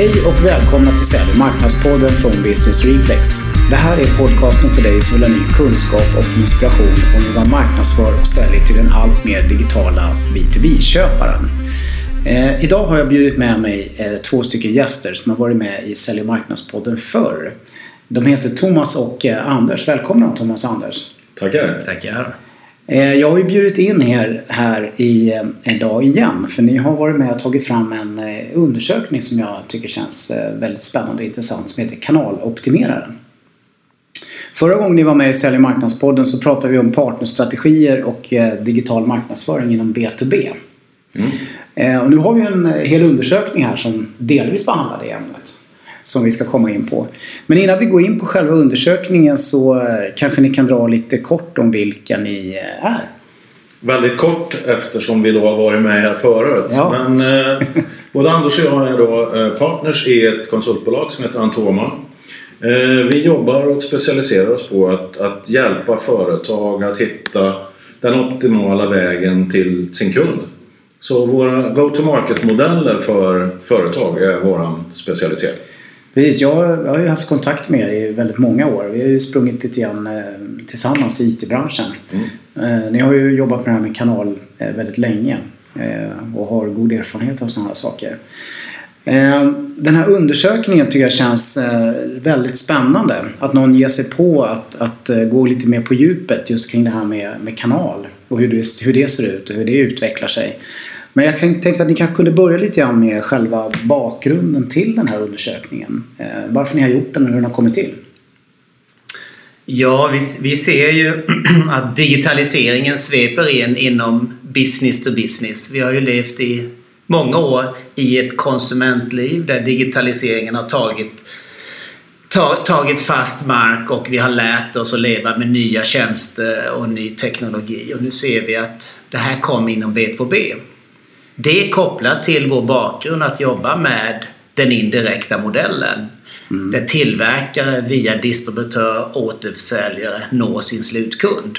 Hej och välkomna till Sälj marknadspodden från Business Reflex. Det här är podcasten för dig som vill ha ny kunskap och inspiration om hur man marknadsför och säljer till den allt mer digitala B2B-köparen. Eh, idag har jag bjudit med mig eh, två stycken gäster som har varit med i Sälj marknadspodden förr. De heter Thomas och eh, Anders. Välkomna Thomas och Anders. Tackar. Tackar. Eh, jag har ju bjudit in er här i, eh, idag igen för ni har varit med och tagit fram en eh, undersökning som jag tycker känns väldigt spännande och intressant som heter Kanaloptimeraren. Förra gången ni var med i Sälj och marknadspodden så pratade vi om partnerstrategier och digital marknadsföring inom B2B. Mm. Och nu har vi en hel undersökning här som delvis behandlar det ämnet som vi ska komma in på. Men innan vi går in på själva undersökningen så eh, kanske ni kan dra lite kort om vilka ni eh, är. Väldigt kort eftersom vi då har varit med här förut. Ja. Men eh, både Anders och jag är då eh, partners i ett konsultbolag som heter Antoma. Eh, vi jobbar och specialiserar oss på att, att hjälpa företag att hitta den optimala vägen till sin kund. Så våra go-to-market-modeller för företag är vår specialitet. Precis, jag, har ju haft kontakt med er i väldigt många år. Vi har ju sprungit lite grann eh, tillsammans i IT-branschen. Mm. Eh, ni har ju jobbat med det här med kanal eh, väldigt länge och har god erfarenhet av sådana här saker. Den här undersökningen tycker jag känns väldigt spännande. Att någon ger sig på att, att gå lite mer på djupet just kring det här med, med kanal och hur det, hur det ser ut och hur det utvecklar sig. Men jag tänkte att ni kanske kunde börja lite grann med själva bakgrunden till den här undersökningen. Eh, varför ni har gjort den och hur den har kommit till. Ja, vi, vi ser ju att digitaliseringen sveper in inom business to business. Vi har ju levt i många år i ett konsumentliv där digitaliseringen har tagit tagit fast mark och vi har lärt oss att leva med nya tjänster och ny teknologi. Och nu ser vi att det här kom inom B2B. Det är kopplat till vår bakgrund att jobba med den indirekta modellen. Mm. Där tillverkare via distributör, återförsäljare når sin slutkund.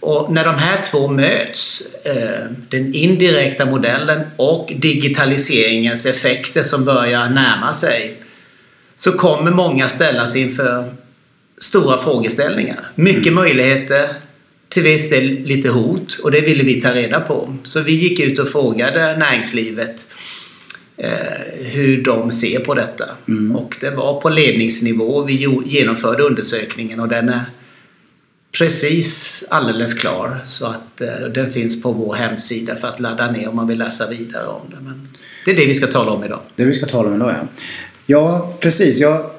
Och när de här två möts, eh, den indirekta modellen och digitaliseringens effekter som börjar närma sig, så kommer många ställas inför stora frågeställningar. Mycket mm. möjligheter, till viss del lite hot och det ville vi ta reda på. Så vi gick ut och frågade näringslivet eh, hur de ser på detta. Mm. Och det var på ledningsnivå vi genomförde undersökningen och den är precis alldeles klar. Så att eh, den finns på vår hemsida för att ladda ner om man vill läsa vidare om det. Men det är det vi ska tala om idag. Det vi ska tala om idag ja. Ja, precis. Jag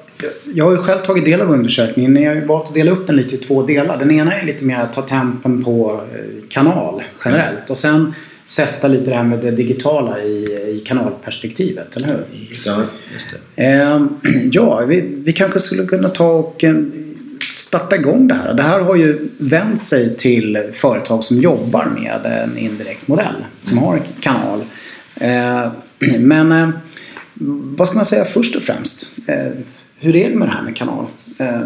jag har ju själv tagit del av undersökningen. Ni har ju valt att dela upp den lite i två delar. Den ena är lite mer att ta tempen på eh, kanal generellt och sen sätta lite det här med det digitala i, i kanalperspektivet, eller hur? Just det. Just det. Eh, ja, vi, vi kanske skulle kunna ta och eh, starta igång det här. Det här har ju vänt sig till företag som jobbar med en indirekt modell, som har kanal. Eh, men eh, vad ska man säga först och främst? Hur är det med det här med kanal? Eh,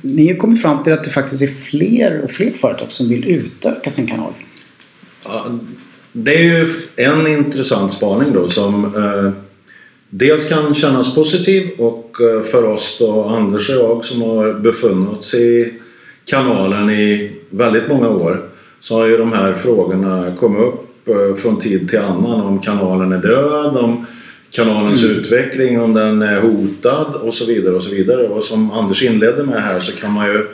ni har kommit fram till att det faktiskt är fler och fler företag som vill utöka sin kanal. Ja, det är ju en intressant spaning då som eh, dels kan kännas positiv och eh, för oss då, Anders och jag som har befunnit oss i kanalen i väldigt många år så har ju de här frågorna kommit upp eh, från tid till annan om kanalen är död, om kanalens mm. utveckling, om den är hotad och så vidare och så vidare. Och som Anders inledde med här så kan man ju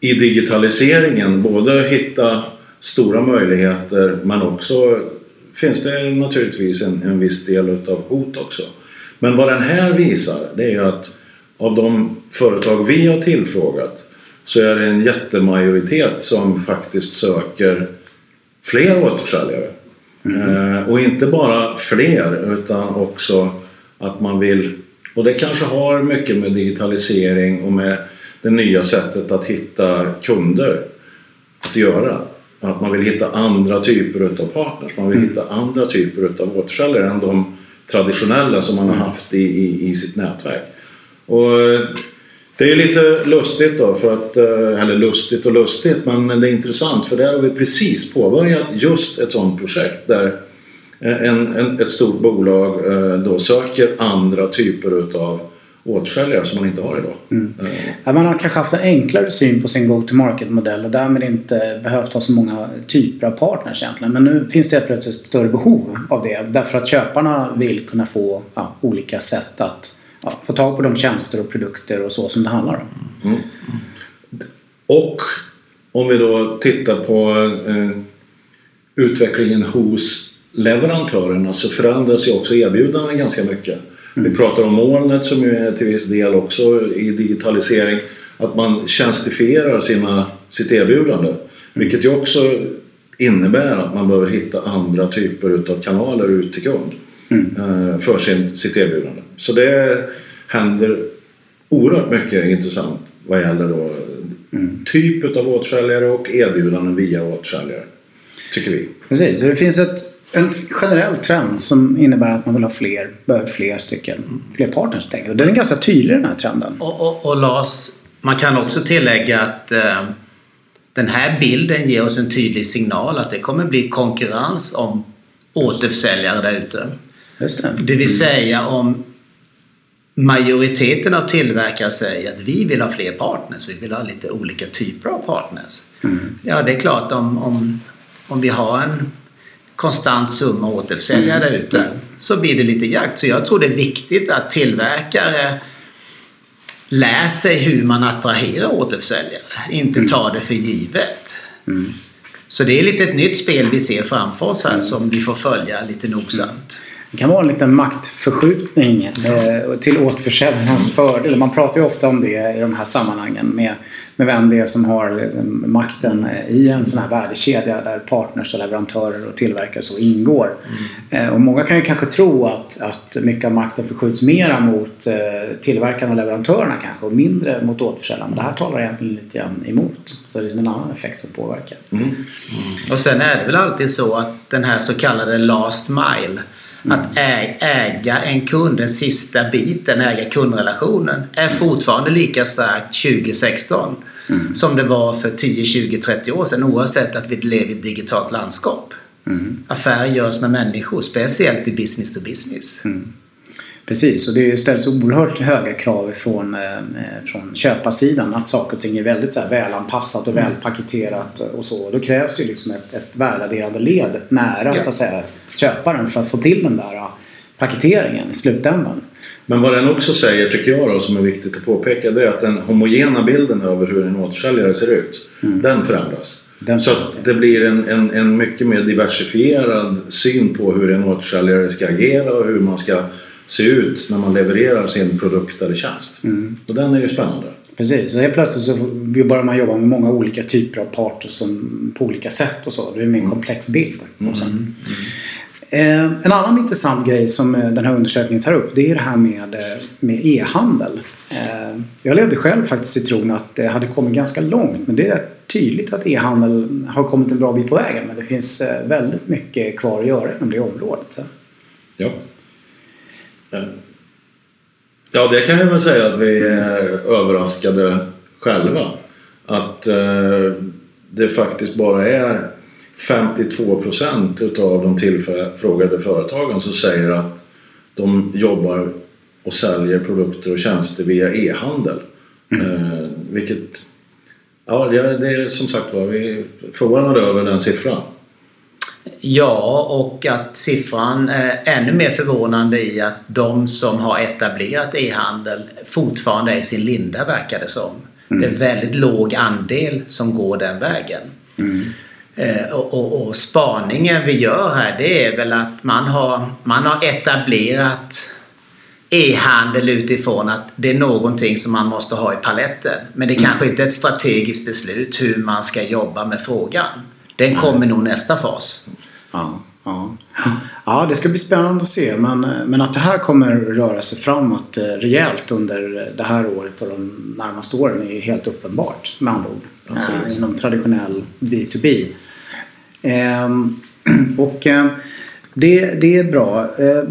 i digitaliseringen både hitta stora möjligheter men också finns det naturligtvis en, en viss del utav hot också. Men vad den här visar det är ju att av de företag vi har tillfrågat så är det en jättemajoritet som faktiskt söker fler återförsäljare. Mm. och inte bara fler utan också att man vill, och det kanske har mycket med digitalisering och med det nya sättet att hitta kunder att göra. Att man vill hitta andra typer utav partners, man vill mm. hitta andra typer utav återförsäljare än de traditionella som man har mm. haft i, i, i sitt nätverk. Och det är lite lustigt då, för att, eh, eller lustigt och lustigt, men det är intressant för där har vi precis påbörjat just ett sådant projekt där en, en, ett stort bolag eh, då söker andra typer utav återförsäljare som man inte har idag. Mm. Ja, man har kanske haft en enklare syn på sin go-to-market-modell och därmed inte behövt ha så många typer av partners egentligen. Men nu finns det plötsligt ett större behov av det därför att köparna vill kunna få ja, olika sätt att ja, få tag på de tjänster och produkter och så som det handlar om. Mm. Och om vi då tittar på eh, utvecklingen hos leverantörerna så förändras ju också erbjudanden ganska mycket. Mm. Vi pratar om molnet som ju är till viss del också i digitalisering. Att man tjänstifierar sina, sitt erbjudande. Mm. Vilket ju också innebär att man behöver hitta andra typer utav kanaler ut till kund. Mm. Eh, för sin, sitt erbjudande. Så det händer oerhört mycket intressant vad gäller då mm. typ av återförsäljare och erbjudanden via återförsäljare. Tycker vi. Precis, så det finns ett, en generell trend som innebär att man vill ha fler, behöver fler stycken, fler partners Och den är ganska tydlig den här trenden. Och, och, och Lars, man kan också tillägga att eh, den här bilden ger oss en tydlig signal att det kommer bli konkurrens om återförsäljare där ute. Just det. det vill säga om majoriteten av tillverkare säger att vi vill ha fler partners, vi vill ha lite olika typer av partners. Mm. Ja, det är klart om, om, om vi har en konstant summa återförsäljare mm. ute så blir det lite jakt. Så jag tror det är viktigt att tillverkare lär sig hur man attraherar återförsäljare, inte mm. tar det för givet. Mm. Så det är lite ett nytt spel vi ser framför oss här som vi får följa lite nogsamt. Det kan vara en liten maktförskjutning eh, till återförsäljarnas fördel. Man pratar ju ofta om det i de här sammanhangen med, med vem det är som har liksom, makten eh, i en sån här värdekedja där partners och leverantörer och tillverkare så ingår. Mm. Eh, och många kan ju kanske tro att, att mycket av makten förskjuts mera mot tillverkarna och leverantörerna kanske och mindre mot återförsäljarna. Men det här talar egentligen lite grann emot. Så det är en annan effekt som påverkar. Mm. Mm. Och sen är det väl alltid så att den här så kallade last mile Mm. Att äga en kund, den sista biten, äga kundrelationen, är fortfarande lika starkt 2016 mm. som det var för 10, 20, 30 år sedan oavsett att vi lever i ett digitalt landskap. Mm. Affärer görs med människor, speciellt i business to business. Mm. Precis, och det ställs oerhört höga krav från, eh, från köparsidan att saker och ting är väldigt så här välanpassat och mm. välpaketerat och så. Då krävs det liksom ett, ett värdeadderande led nära ja. så att säga, köparen för att få till den där uh, paketeringen i slutändan. Men vad den också säger, tycker jag då, som är viktigt att påpeka, det är att den homogena bilden över hur en återförsäljare ser ut, mm. den förändras. Den så att det blir en, en, en mycket mer diversifierad syn på hur en återförsäljare ska agera och hur man ska se ut när man levererar sin produkt eller tjänst. Mm. Och den är ju spännande. Precis, så helt plötsligt så börjar man jobba med många olika typer av parter som, på olika sätt och så. Det är en mer mm. komplex bild. Mm. Mm. Eh, en annan intressant grej som eh, den här undersökningen tar upp det är det här med, eh, med e-handel. Eh, jag levde själv faktiskt i tron att det hade kommit ganska långt men det är rätt tydligt att e-handel har kommit en bra bit på vägen men det finns eh, väldigt mycket kvar att göra inom det området. Ja. Ja, det kan jag väl säga att vi är överraskade själva. Att eh, det faktiskt bara är 52 procent utav de tillfrågade företagen som säger att de jobbar och säljer produkter och tjänster via e-handel. Mm. Eh, vilket, ja det är som sagt var, vi är förvånade över den siffran. Ja, och att siffran är ännu mer förvånande i att de som har etablerat e-handel fortfarande är i sin linda verkar det som. Mm. Det är väldigt låg andel som går den vägen. Mm. Eh, och, och, och, spaningen vi gör här det är väl att man har, man har etablerat e-handel utifrån att det är någonting som man måste ha i paletten. Men det är mm. kanske inte är ett strategiskt beslut hur man ska jobba med frågan. Den kommer nog nästa fas. Ja, ja. ja, det ska bli spännande att se. Men, men att det här kommer röra sig framåt eh, rejält under det här året och de närmaste åren är helt uppenbart med andra ord. Äh, inom traditionell B2B. Ehm, och eh, det, det är bra. Eh,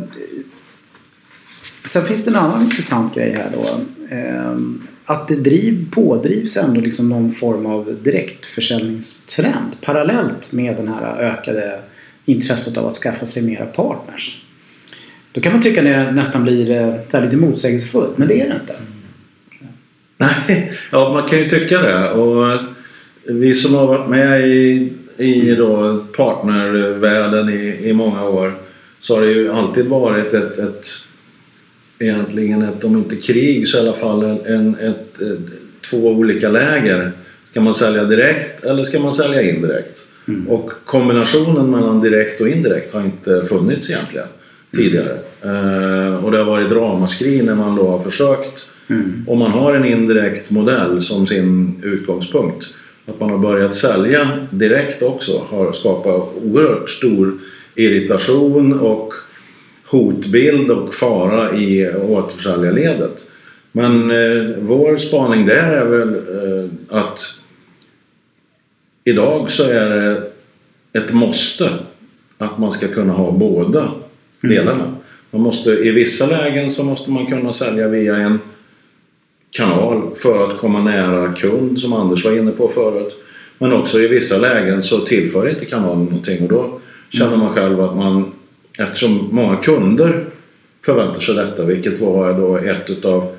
sen finns det en annan intressant grej här då. Ehm, att det driv, pådrivs ändå liksom någon form av direktförsäljningstrend parallellt med den här ökade intresset av att skaffa sig mera partners. Då kan man tycka att det nästan blir eh, det lite motsägelsefullt, men det är det inte. Nej, ja man kan ju tycka det. Och vi som har varit med i, i då partnervärlden i, i många år så har det ju alltid varit ett, ett egentligen ett, om inte krig så i alla fall en, en ett, två olika läger. Ska man sälja direkt eller ska man sälja indirekt? Mm. Och kombinationen mellan direkt och indirekt har inte funnits egentligen tidigare. Mm. Uh, och det har varit ramaskri när man då har försökt Mm. Om man har en indirekt modell som sin utgångspunkt. Att man har börjat sälja direkt också har skapat oerhört stor irritation och hotbild och fara i återförsäljarledet. Men eh, vår spaning där är väl eh, att idag så är det ett måste att man ska kunna ha båda mm. delarna. Man måste, I vissa lägen så måste man kunna sälja via en kanal för att komma nära kund som Anders var inne på förut. Men också i vissa lägen så tillför inte kanalen någonting och då känner man själv att man eftersom många kunder förväntar sig detta vilket var då ett utav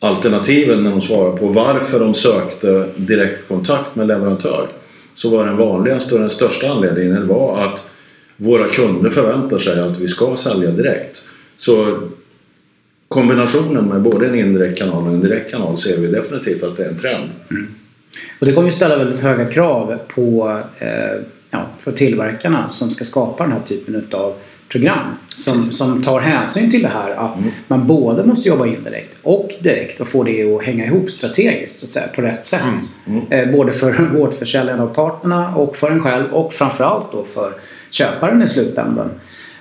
alternativen när de svarade på varför de sökte direktkontakt med leverantör så var den vanligaste och den största anledningen var att våra kunder förväntar sig att vi ska sälja direkt. Så kombinationen med både en indirekt kanal och en direkt kanal ser vi definitivt att det är en trend. Mm. Och det kommer ju ställa väldigt höga krav på eh, ja, för tillverkarna som ska skapa den här typen av program som, som tar hänsyn till det här att mm. man både måste jobba indirekt och direkt och få det att hänga ihop strategiskt så att säga, på rätt sätt. Mm. Mm. Eh, både för vårdförsäljarna och partnerna och för en själv och framförallt då för köparen i slutändan.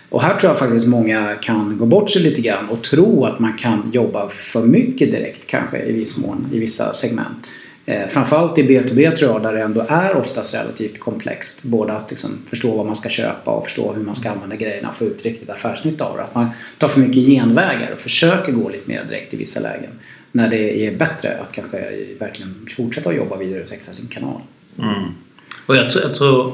Och här tror jag faktiskt många kan gå bort sig lite grann och tro att man kan jobba för mycket direkt kanske i viss mån i vissa segment. Eh, framförallt i B2B tror jag där det ändå är oftast relativt komplext. Både att liksom förstå vad man ska köpa och förstå hur man ska använda grejerna och få ut riktigt affärsnytta av det. Att man tar för mycket genvägar och försöker gå lite mer direkt i vissa lägen. När det är bättre att kanske verkligen fortsätta att jobba vidare och utveckla sin kanal. Mm. Och jag tror, jag tror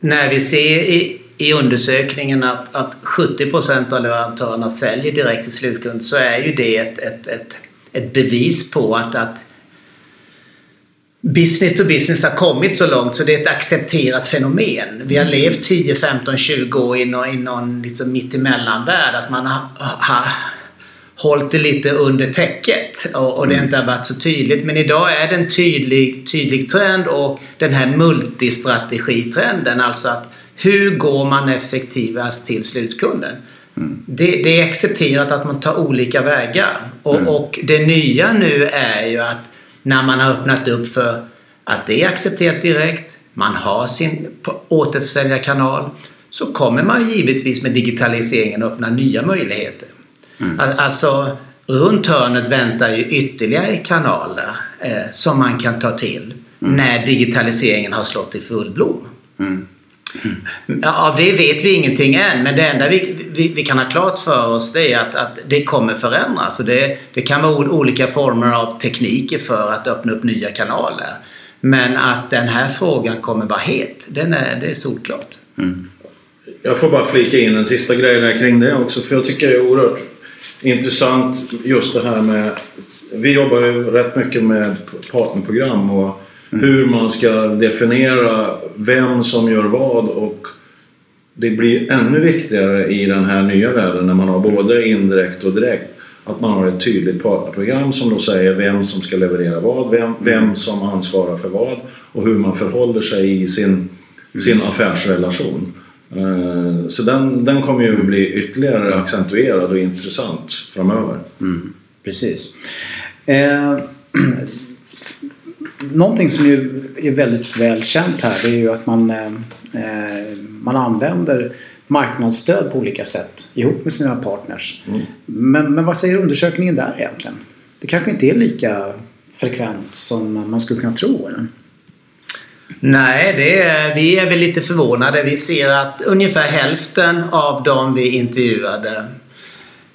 när vi ser i i undersökningen att, att 70% av leverantörerna säljer direkt till slutkund så är ju det ett, ett, ett, ett bevis på att, att business to business har kommit så långt så det är ett accepterat fenomen. Vi har mm. levt 10, 15, 20 år i någon, i någon liksom mittemellan-värld. Att man har, har hållit det lite under täcket och, och det mm. inte har varit så tydligt. Men idag är det en tydlig, tydlig trend och den här multistrategitrenden. Alltså att hur går man effektivast till slutkunden? Mm. Det, det, är accepterat att man tar olika vägar. Och, mm. och, det nya nu är ju att när man har öppnat upp för att det är accepterat direkt, man har sin återförsäljarkanal, så kommer man givetvis med digitaliseringen öppna nya möjligheter. Mm. Alltså, runt hörnet väntar ju ytterligare kanaler eh, som man kan ta till mm. när digitaliseringen har slått i full blom. Mm. Av det vet vi ingenting än men det enda vi, vi, vi, kan ha klart för oss det är att, att det kommer förändras. Och det, det kan vara olika former av tekniker för att öppna upp nya kanaler. Men att den här frågan kommer vara het, den är, det är solklart. Mm. Jag får bara flika in en sista grej där kring det också för jag tycker det är oerhört intressant just det här med vi jobbar ju rätt mycket med partnerprogram och hur man ska definiera vem som gör vad och det blir ännu viktigare i den här nya världen när man har både indirekt och direkt att man har ett tydligt partnerprogram som då säger vem som ska leverera vad, vem, vem som ansvarar för vad och hur man förhåller sig i sin, sin affärsrelation. Eh, så den, den kommer ju bli ytterligare accentuerad och intressant framöver. Mm, precis. Eh, någonting som ju är väldigt väl känt här det är ju att man, eh, man använder marknadsstöd på olika sätt ihop med sina partners. Mm. Men, men vad säger undersökningen där egentligen? Det kanske inte är lika frekvent som man skulle kunna tro? Eller? Nej, det är, vi är väl lite förvånade. Vi ser att ungefär hälften av de vi intervjuade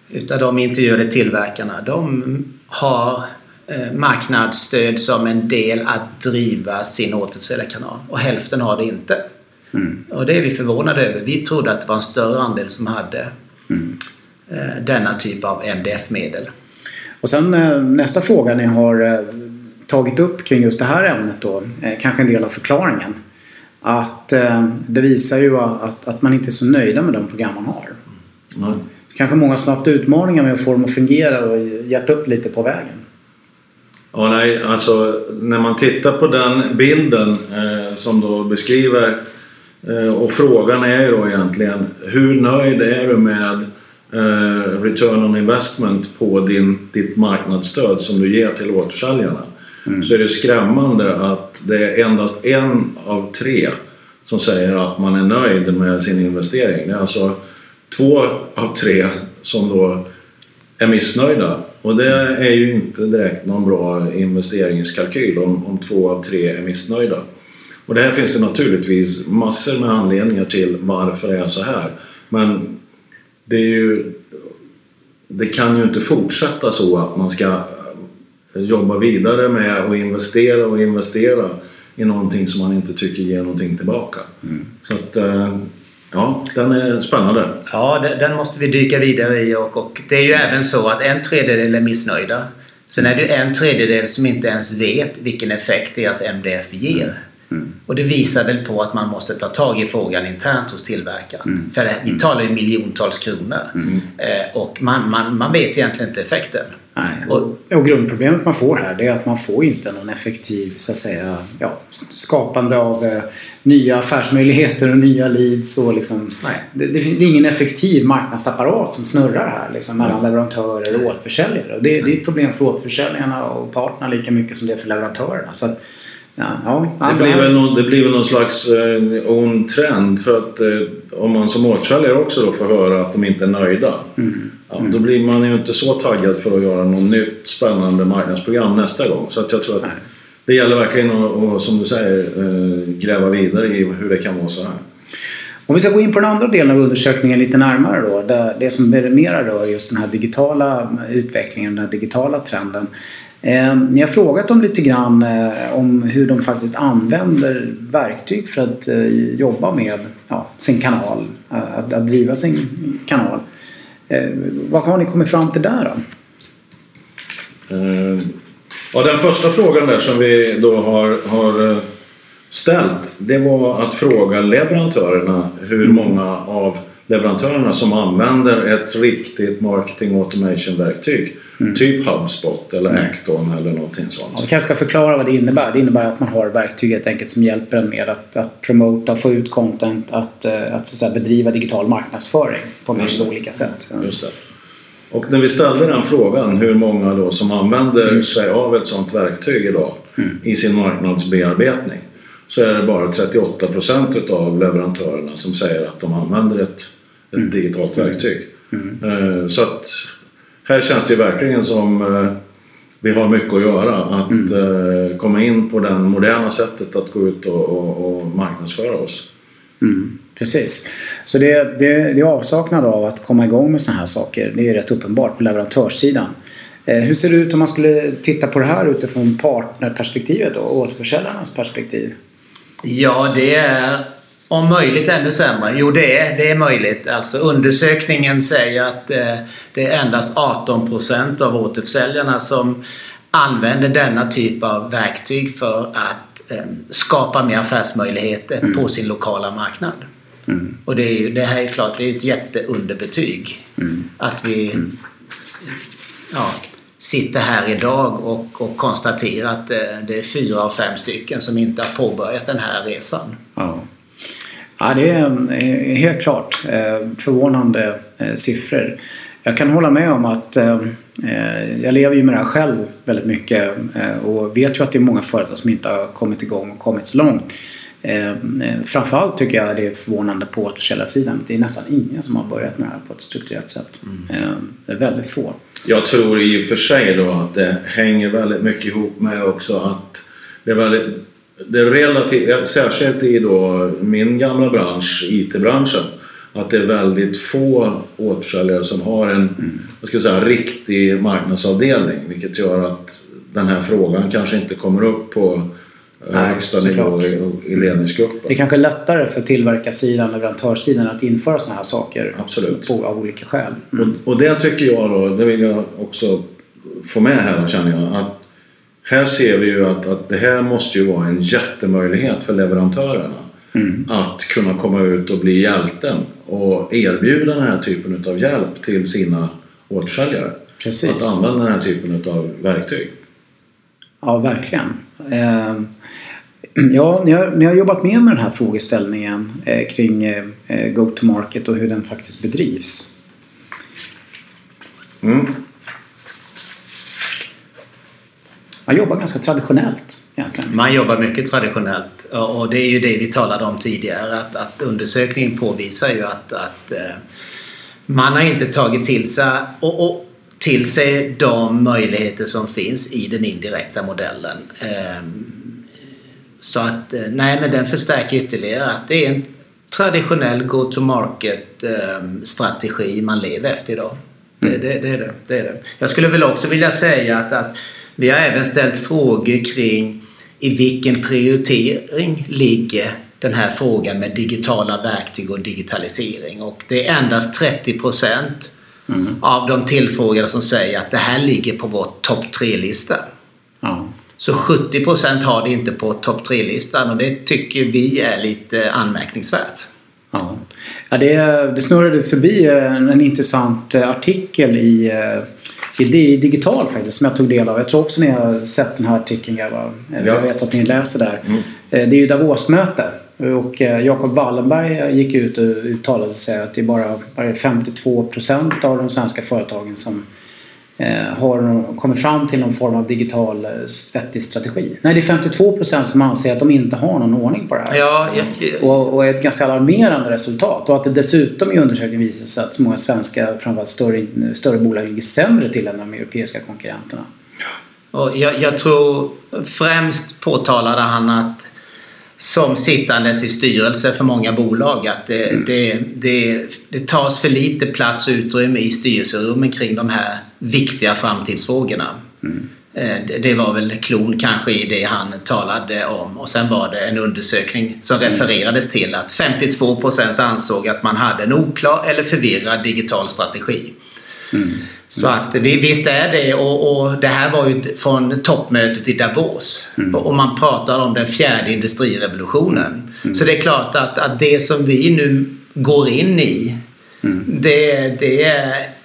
utav de intervjuade tillverkarna, de har Eh, marknadsstöd som en del att driva sin återförsäljarkanal och hälften har det inte. Mm. Och det är vi förvånade över. Vi trodde att det var en större andel som hade mm. eh, denna typ av MDF-medel. Och sen eh, nästa fråga ni har eh, tagit upp kring just det här ämnet då, eh, kanske en del av förklaringen. Att eh, det visar ju att, att man inte är så nöjda med de program man har. Mm. Kanske många som haft utmaningar med att få dem att fungera och gett upp lite på vägen. Ja, nej, alltså när man tittar på den bilden eh, som då beskriver eh, och frågan är ju då egentligen hur nöjd är du med eh, return on investment på din, ditt marknadsstöd som du ger till återförsäljarna? Mm. Så är det skrämmande att det är endast en av tre som säger att man är nöjd med sin investering. Det är alltså två av tre som då är missnöjda. Och det är ju inte direkt någon bra investeringskalkyl om, om två av tre är missnöjda. Och det här finns det naturligtvis massor med anledningar till varför det är så här. Men det, är ju, det kan ju inte fortsätta så att man ska jobba vidare med att investera och investera i någonting som man inte tycker ger någonting tillbaka. Mm. Så att, eh, Ja, den är spännande. Ja, den måste vi dyka vidare i och, och det är ju även så att en tredjedel är missnöjda. Sen är det en tredjedel som inte ens vet vilken effekt deras MDF ger. Mm. Och det visar väl på att man måste ta tag i frågan internt hos tillverkaren. Mm. För vi talar ju miljontals kronor. Mm. Eh, och man, man, man vet egentligen inte effekten. Nej. Och, och grundproblemet man får här det är att man får inte någon effektiv så att säga, ja, skapande av eh, nya affärsmöjligheter och nya leads. Och liksom, det, det, det, är ingen effektiv marknadsapparat som snurrar här liksom, mellan leverantörer och återförsäljare. Och det, det är ett problem för återförsäljarna och partnerna lika mycket som det är för leverantörerna. Så att, Ja, ja, det, blir väl någon, det blir väl någon slags eh, ond trend för att eh, om man som återförsäljare också då får höra att de inte är nöjda. Mm. Ja, mm. Då blir man ju inte så taggad för att göra något nytt spännande marknadsprogram nästa gång. Så att jag tror att Nej. det gäller verkligen att, att, som du säger, eh, gräva vidare i hur det kan vara så här. Om vi ska gå in på den andra delen av undersökningen lite närmare då. Det som mera rör just den här digitala utvecklingen, den här digitala trenden. Eh, ni har frågat dem lite grann eh, om hur de faktiskt använder verktyg för att eh, jobba med ja, sin kanal, att, att driva sin kanal. Vad har ni kommit fram till där då? Ja, den första frågan där som vi då har, har ställt det var att fråga leverantörerna hur mm. många av leverantörerna som använder ett riktigt marketing automation-verktyg. Mm. Typ HubSpot eller mm. Acton eller någonting sånt. Vi kanske ska förklara vad det innebär. Det innebär att man har verktyg helt enkelt som hjälper en med att, att promota, få ut content, att, eh, att, så att bedriva digital marknadsföring på många olika sätt. Just det. Och när vi ställde den frågan, hur många då som använder mm. sig av ett sådant verktyg idag mm. i sin marknadsbearbetning så är det bara 38 procent av leverantörerna som säger att de använder ett ett mm. digitalt verktyg. Mm. Eh, så att här känns det verkligen som eh, vi har mycket att göra. Att mm. Eh, komma in på det moderna sättet att gå ut och, och, och marknadsföra oss. Mm, precis. Så det, det, det är avsaknad av att komma igång med sådana här saker. Det är rätt uppenbart på leverantörssidan. Hur ser det ut om man skulle titta på det här utifrån partnerperspektivet och återförsäljarnas perspektiv? Ja, det är om möjligt ännu sämre? Jo, det är, det är möjligt. Alltså undersökningen säger att eh, det är endast 18 procent av återförsäljarna som använder denna typ av verktyg för att eh, skapa mer affärsmöjligheter mm. på sin lokala marknad. Mm. Och det, ju, det här är klart, det är ett jätteunderbetyg. Mm. Att vi mm. ja, sitter här idag och, och konstaterar att eh, det är fyra av fem stycken som inte har påbörjat den här resan. Ja. Ja, det är eh, helt klart eh, förvånande eh, siffror. Jag kan hålla med om att jag lever ju med det här själv väldigt mycket och vet ju att det är många företag som inte har kommit igång och kommit så långt. Framförallt tycker jag det är förvånande på återförsäljarsidan. Det är nästan ingen som har börjat med det här på ett strukturerat sätt. Mm. Det är väldigt få. Jag tror i och för sig då att det hänger väldigt mycket ihop med också att det är väldigt det är relativt, särskilt i då min gamla bransch, IT-branschen, att det är väldigt få återförsäljare som har en mm. ska säga, riktig marknadsavdelning vilket gör att den här frågan kanske inte kommer upp på Nej, högsta nivå i, i ledningsgruppen. Det är kanske lättare för tillverkarsidan, leverantörssidan att införa sådana här saker Absolut. På, av olika skäl. Mm. Och, och det tycker jag då, det vill jag också få med här känner jag. Att här ser vi ju att, att det här måste ju vara en jättemöjlighet för leverantörerna. Mm. Att kunna komma ut och bli hjälten och erbjuda den här typen av hjälp till sina återförsäljare. Precis. Att använda den här typen av verktyg. Ja, verkligen. Eh, ja, ni har, ni har jobbat med med den här frågeställningen eh, kring eh, Go-to-market och hur den faktiskt bedrivs. Mm. Man jobbar ganska traditionellt egentligen. Man jobbar mycket traditionellt och det är ju det vi talade om tidigare att, att undersökningen påvisar ju att, att eh, man har inte tagit till sig och, och, till sig de möjligheter som finns i den indirekta modellen. Ehm, så att eh, nej men den förstärker ytterligare att det är en traditionell go-to-market ehm, strategi man lever efter idag. Det, mm. det, det, är det, det är det. Jag skulle väl också vilja säga att, att vi har även ställt frågor kring i vilken prioritering ligger den här frågan med digitala verktyg och digitalisering. Och det är endast 30 procent mm. av de tillfrågade som säger att det här ligger på vår topp 3-lista. Ja. Så 70 procent har det inte på topp 3-listan och det tycker vi är lite anmärkningsvärt. Ja. Ja, det, det snurrade förbi en intressant artikel i i digital faktiskt som jag tog del av. Jag tror också ni har sett den här artikeln grabbar. Ja. Jag vet att ni läser där. Mm. Eh, det är ju Davos-möte. Och eh, Jacob Wallenberg gick ut och uttalade sig att det är bara, bara 52 procent av de svenska företagen som Eh, har kommit fram till någon form av digital eh, vettig strategi. Nej, det är 52 procent som anser att de inte har någon ordning på det här. Ja, jag... och, och ett ganska alarmerande resultat. Och att det dessutom i undersökningen visar sig att många svenska, framförallt större, större bolag, ligger sämre till än de europeiska konkurrenterna. Och jag, jag tror främst påtalade han att som sittandes i styrelse för många bolag att det, mm. det, det, det tas för lite plats och utrymme i styrelserummen kring de här viktiga framtidsfrågorna. Mm. Eh, det var väl klon kanske i det han talade om och sen var det en undersökning som mm. refererades till att 52% ansåg att man hade en oklar eller förvirrad digital strategi. Mm. Så att visst är det och, och, det här var ju från toppmötet i Davos. Mm. Och man pratar om den fjärde industrirevolutionen. Mm. Så det är klart att, att det som vi nu går in i mm. det, det är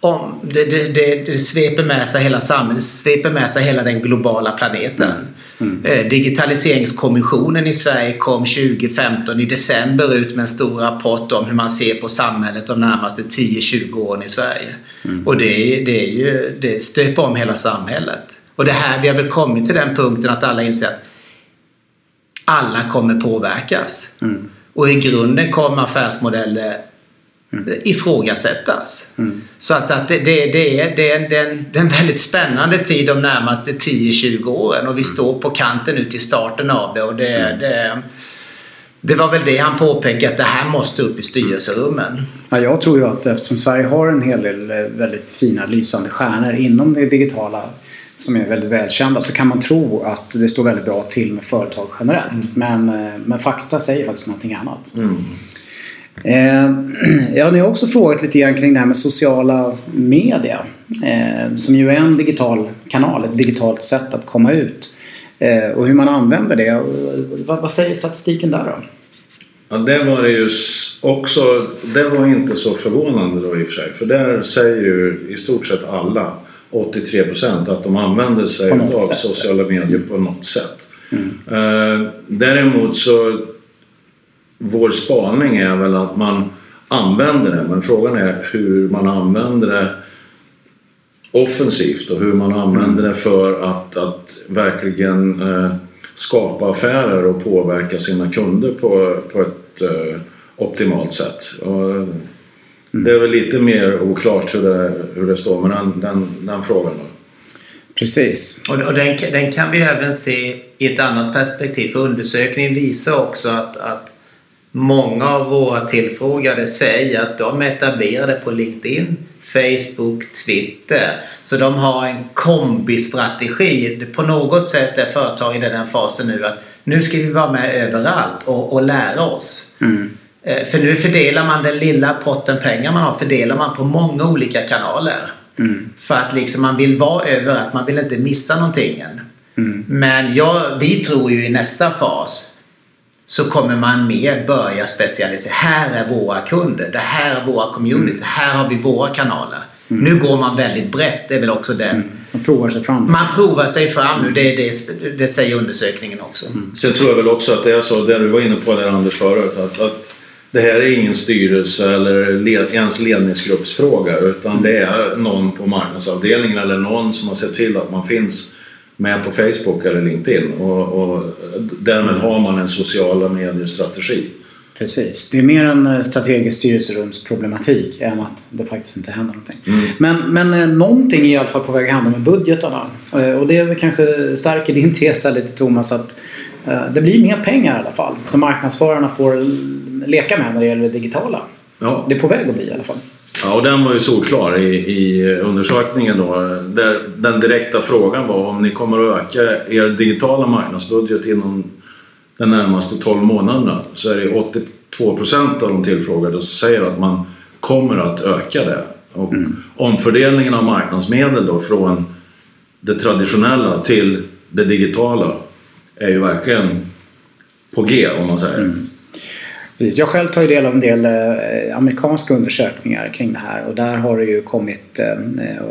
om, det, det, det, det, sveper med sig hela samhället, sveper med sig hela den globala planeten. Mm. Mm. Digitaliseringskommissionen i Sverige kom 2015 i december ut med en stor rapport om hur man ser på samhället de närmaste 10-20 åren i Sverige. Mm. Och det, det, är ju, det stöper om hela samhället. Och det här, vi har väl kommit till den punkten att alla inser att alla kommer påverkas. Mm. Och i grunden kommer affärsmodeller mm. ifrågasättas. Mm. Så att, att det, det, det, är, det, är, det, är en, det är en väldigt spännande tid de närmaste 10-20 åren och vi mm. står på kanten ut till starten av det. Och det, mm. det, det var väl det han påpekade att det här måste upp i styrelserummen. Ja, jag tror ju att eftersom Sverige har en hel del eh, väldigt fina lysande stjärnor inom det digitala som är väldigt välkända så kan man tro att det står väldigt bra till med företag generellt. Mm. Men, eh, men fakta säger faktiskt någonting annat. Eh, ja, ni har också frågat lite grann kring det här med sociala media. Eh, som ju är en digital kanal, ett digitalt sätt att komma ut. Eh, och hur man använder det. Vad, vad säger statistiken där då? Ja, det var det ju också. Det var inte så förvånande då i och för sig. För där säger ju i stort sett alla 83 procent att de använder sig av sätt. sociala medier på något sätt. Mm. Eh, däremot så vår spaning är väl att man använder det men frågan är hur man använder det offensivt och hur man använder det för att, att verkligen eh, skapa affärer och påverka sina kunder på, på ett eh, optimalt sätt. Och det är väl lite mer oklart hur det, hur det står med den, den, den frågan. Då. Precis. Och, och den, den, kan vi även se i ett annat perspektiv. För undersökningen visar också att, att Många av våra tillfrågade säger att de är etablerade på LinkedIn, Facebook, Twitter. Så de har en kombistrategi. På något sätt är företagen i den fasen nu att nu ska vi vara med överallt och, och lära oss. Mm. Eh, för nu fördelar man den lilla potten pengar man har fördelar man på många olika kanaler. Mm. För att liksom man vill vara överallt, man vill inte missa någonting. Mm. Men jag, vi tror ju i nästa fas så kommer man mer börja specialisera. Här är våra kunder. Det här är våra communities. Mm. Här har vi våra kanaler. Mm. Nu går man väldigt brett. Det är väl också den... Mm. Man provar sig fram. Man provar sig fram nu. Det, det, det säger undersökningen också. Mm. Sen tror jag väl också att det är så, det du var inne på där Anders förut, att, att det här är ingen styrelse eller led, ens ledningsgruppsfråga utan mm. det är någon på marknadsavdelningen eller någon som har sett till att man finns med på Facebook eller LinkedIn och, och därmed har man en sociala medier-strategi. Precis. Det är mer en eh, strategisk styrelserumsproblematik än att det faktiskt inte händer någonting. Mm. Men, men eh, någonting är i alla fall på väg att hända med budgetarna. Eh, och det kanske stärker din tes lite Thomas att det blir mer pengar i alla fall som marknadsförarna får leka med när det gäller det digitala. Ja. Det är på väg att bli i alla fall. Ja, och den var ju solklar i, i undersökningen då. Där den direkta frågan var om ni kommer att öka er digitala marknadsbudget inom de närmaste 12 månaderna. Så är det 82 procent av de tillfrågade som säger att man kommer att öka det. Och mm. omfördelningen av marknadsmedel då från det traditionella till det digitala är ju verkligen på G om man säger. Mm. Precis. Jag själv tar ju del av en del eh, amerikanska undersökningar kring det här och där har det ju kommit... Eh,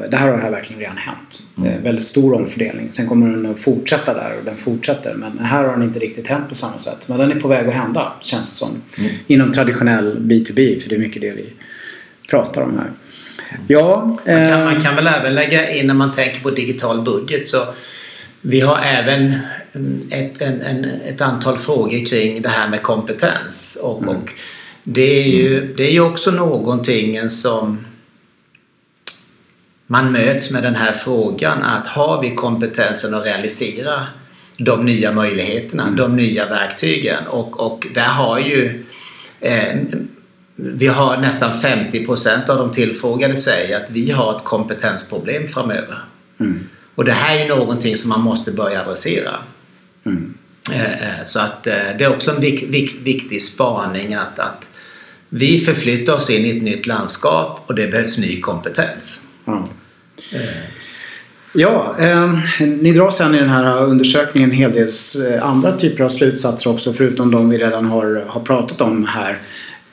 där har det här verkligen redan hänt. Mm. väldigt stor omfördelning. Sen kommer den att fortsätta där och den fortsätter. Men här har den inte riktigt hänt på samma sätt. Men den är på väg att hända känns det som. Mm. Inom traditionell B2B för det är mycket det vi pratar om här. Ja, man, kan, man kan väl även lägga in när man tänker på digital budget så vi har även ett, en, en, ett antal frågor kring det här med kompetens. Och, mm. och det, är ju, det är ju också någonting som man möts med den här frågan att har vi kompetensen att realisera de nya möjligheterna, mm. de nya verktygen och, och där har ju eh, vi har nästan 50 procent av de tillfrågade säger att vi har ett kompetensproblem framöver. Mm. Och det här är någonting som man måste börja adressera. Mm. Eh, eh, så att eh, det är också en vik, vik, viktig spaning att, att vi förflyttar oss in i ett nytt landskap och det behövs ny kompetens. Mm. Ja, eh, ni drar sen i den här undersökningen en hel del andra typer av slutsatser också förutom de vi redan har, har pratat om här.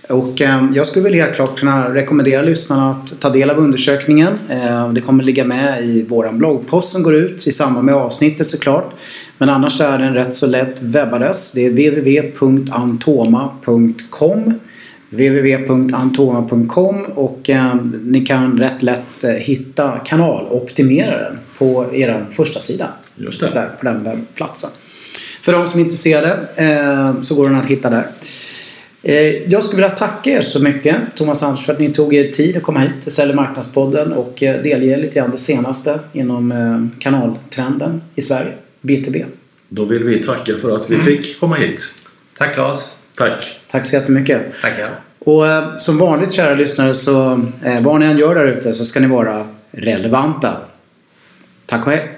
Och eh, jag skulle väl helt klart kunna rekommendera lyssnarna att ta del av undersökningen. Eh, det kommer ligga med i vår bloggpost som går ut i samband med avsnittet såklart. Men annars är det en rätt så lätt webbadress. Det är www.antoma.com www.antoma.com och eh, ni kan rätt lätt hitta kanaloptimeraren på er första sida. Just det. Där, på den webbplatsen. För de som är intresserade så går den att hitta där. Eh, jag skulle vilja tacka er så mycket Thomas Anders för att ni tog er tid att komma hit till Sälj marknadspodden och eh, delge lite grann det senaste inom eh, kanaltrenden i Sverige, B2B. Då vill vi tacka för att vi mm. fick komma hit. Tack Claes. Tack. Tack så jättemycket. Tackar. Och som vanligt kära lyssnare så vad ni än gör där ute så ska ni vara relevanta. Tack och hej.